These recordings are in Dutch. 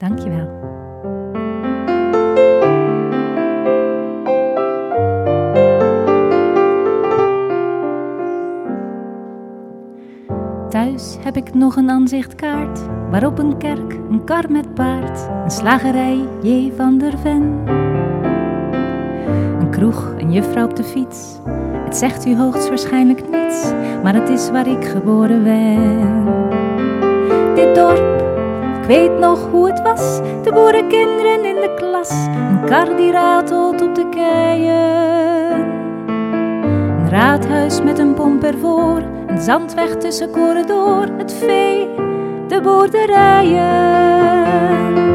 Dankjewel. Thuis heb ik nog een aanzichtkaart, waarop een kerk, een kar met paard, een slagerij, J. van der Ven. Een kroeg, een juffrouw op de fiets. Het zegt u hoogstwaarschijnlijk niets, maar het is waar ik geboren ben. Dit dorp, weet nog hoe het was, de boerenkinderen in de klas, een kar die ratelt op de keien. Een raadhuis met een pomp ervoor, een zandweg tussen koren door, het vee, de boerderijen.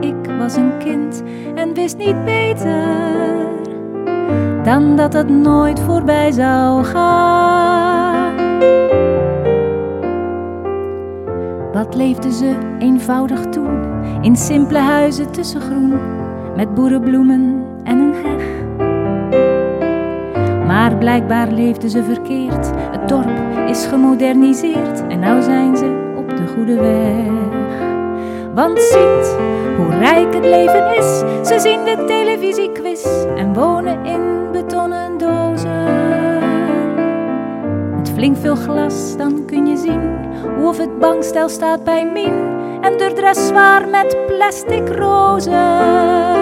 Ik was een kind en wist niet beter dan dat het nooit voorbij zou gaan. Wat leefden ze eenvoudig toen, in simpele huizen tussen groen, met boerenbloemen en een heg. Maar blijkbaar leefden ze verkeerd, het dorp is gemoderniseerd en nou zijn ze de goede weg. Want ziet hoe rijk het leven is, ze zien de televisiequiz en wonen in betonnen dozen. Met flink veel glas, dan kun je zien hoe of het bankstel staat bij Mien en de dress zwaar met plastic rozen.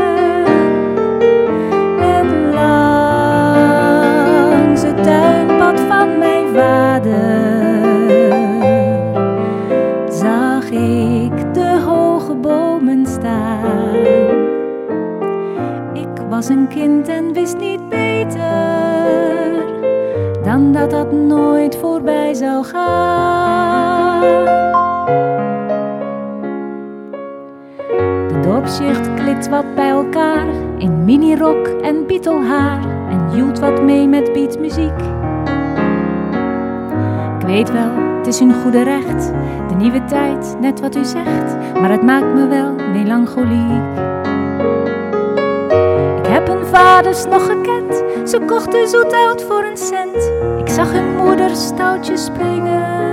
Was een kind en wist niet beter dan dat dat nooit voorbij zou gaan. De dorpsjeugd klikt wat bij elkaar in minirok en bietelhaar en joelt wat mee met beatmuziek. Ik weet wel, het is hun goede recht, de nieuwe tijd, net wat u zegt, maar het maakt me wel melancholiek. Hun vaders nog gekend, ze kochten zoet oud voor een cent. Ik zag hun moeders stoutjes springen.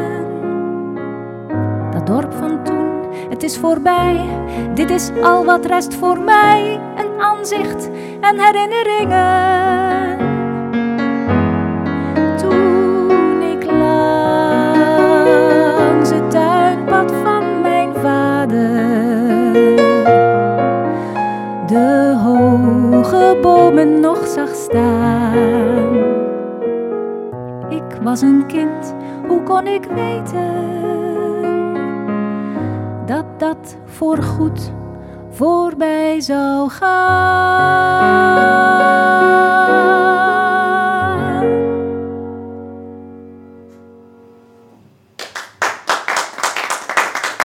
Dat dorp van toen, het is voorbij, dit is al wat rest voor mij. Een aanzicht en herinneringen. Toen ik langs het tuinpad van mijn vader de hoge bomen nog zag staan. Ik was een kind, hoe kon ik weten dat dat voorgoed voorbij zou gaan?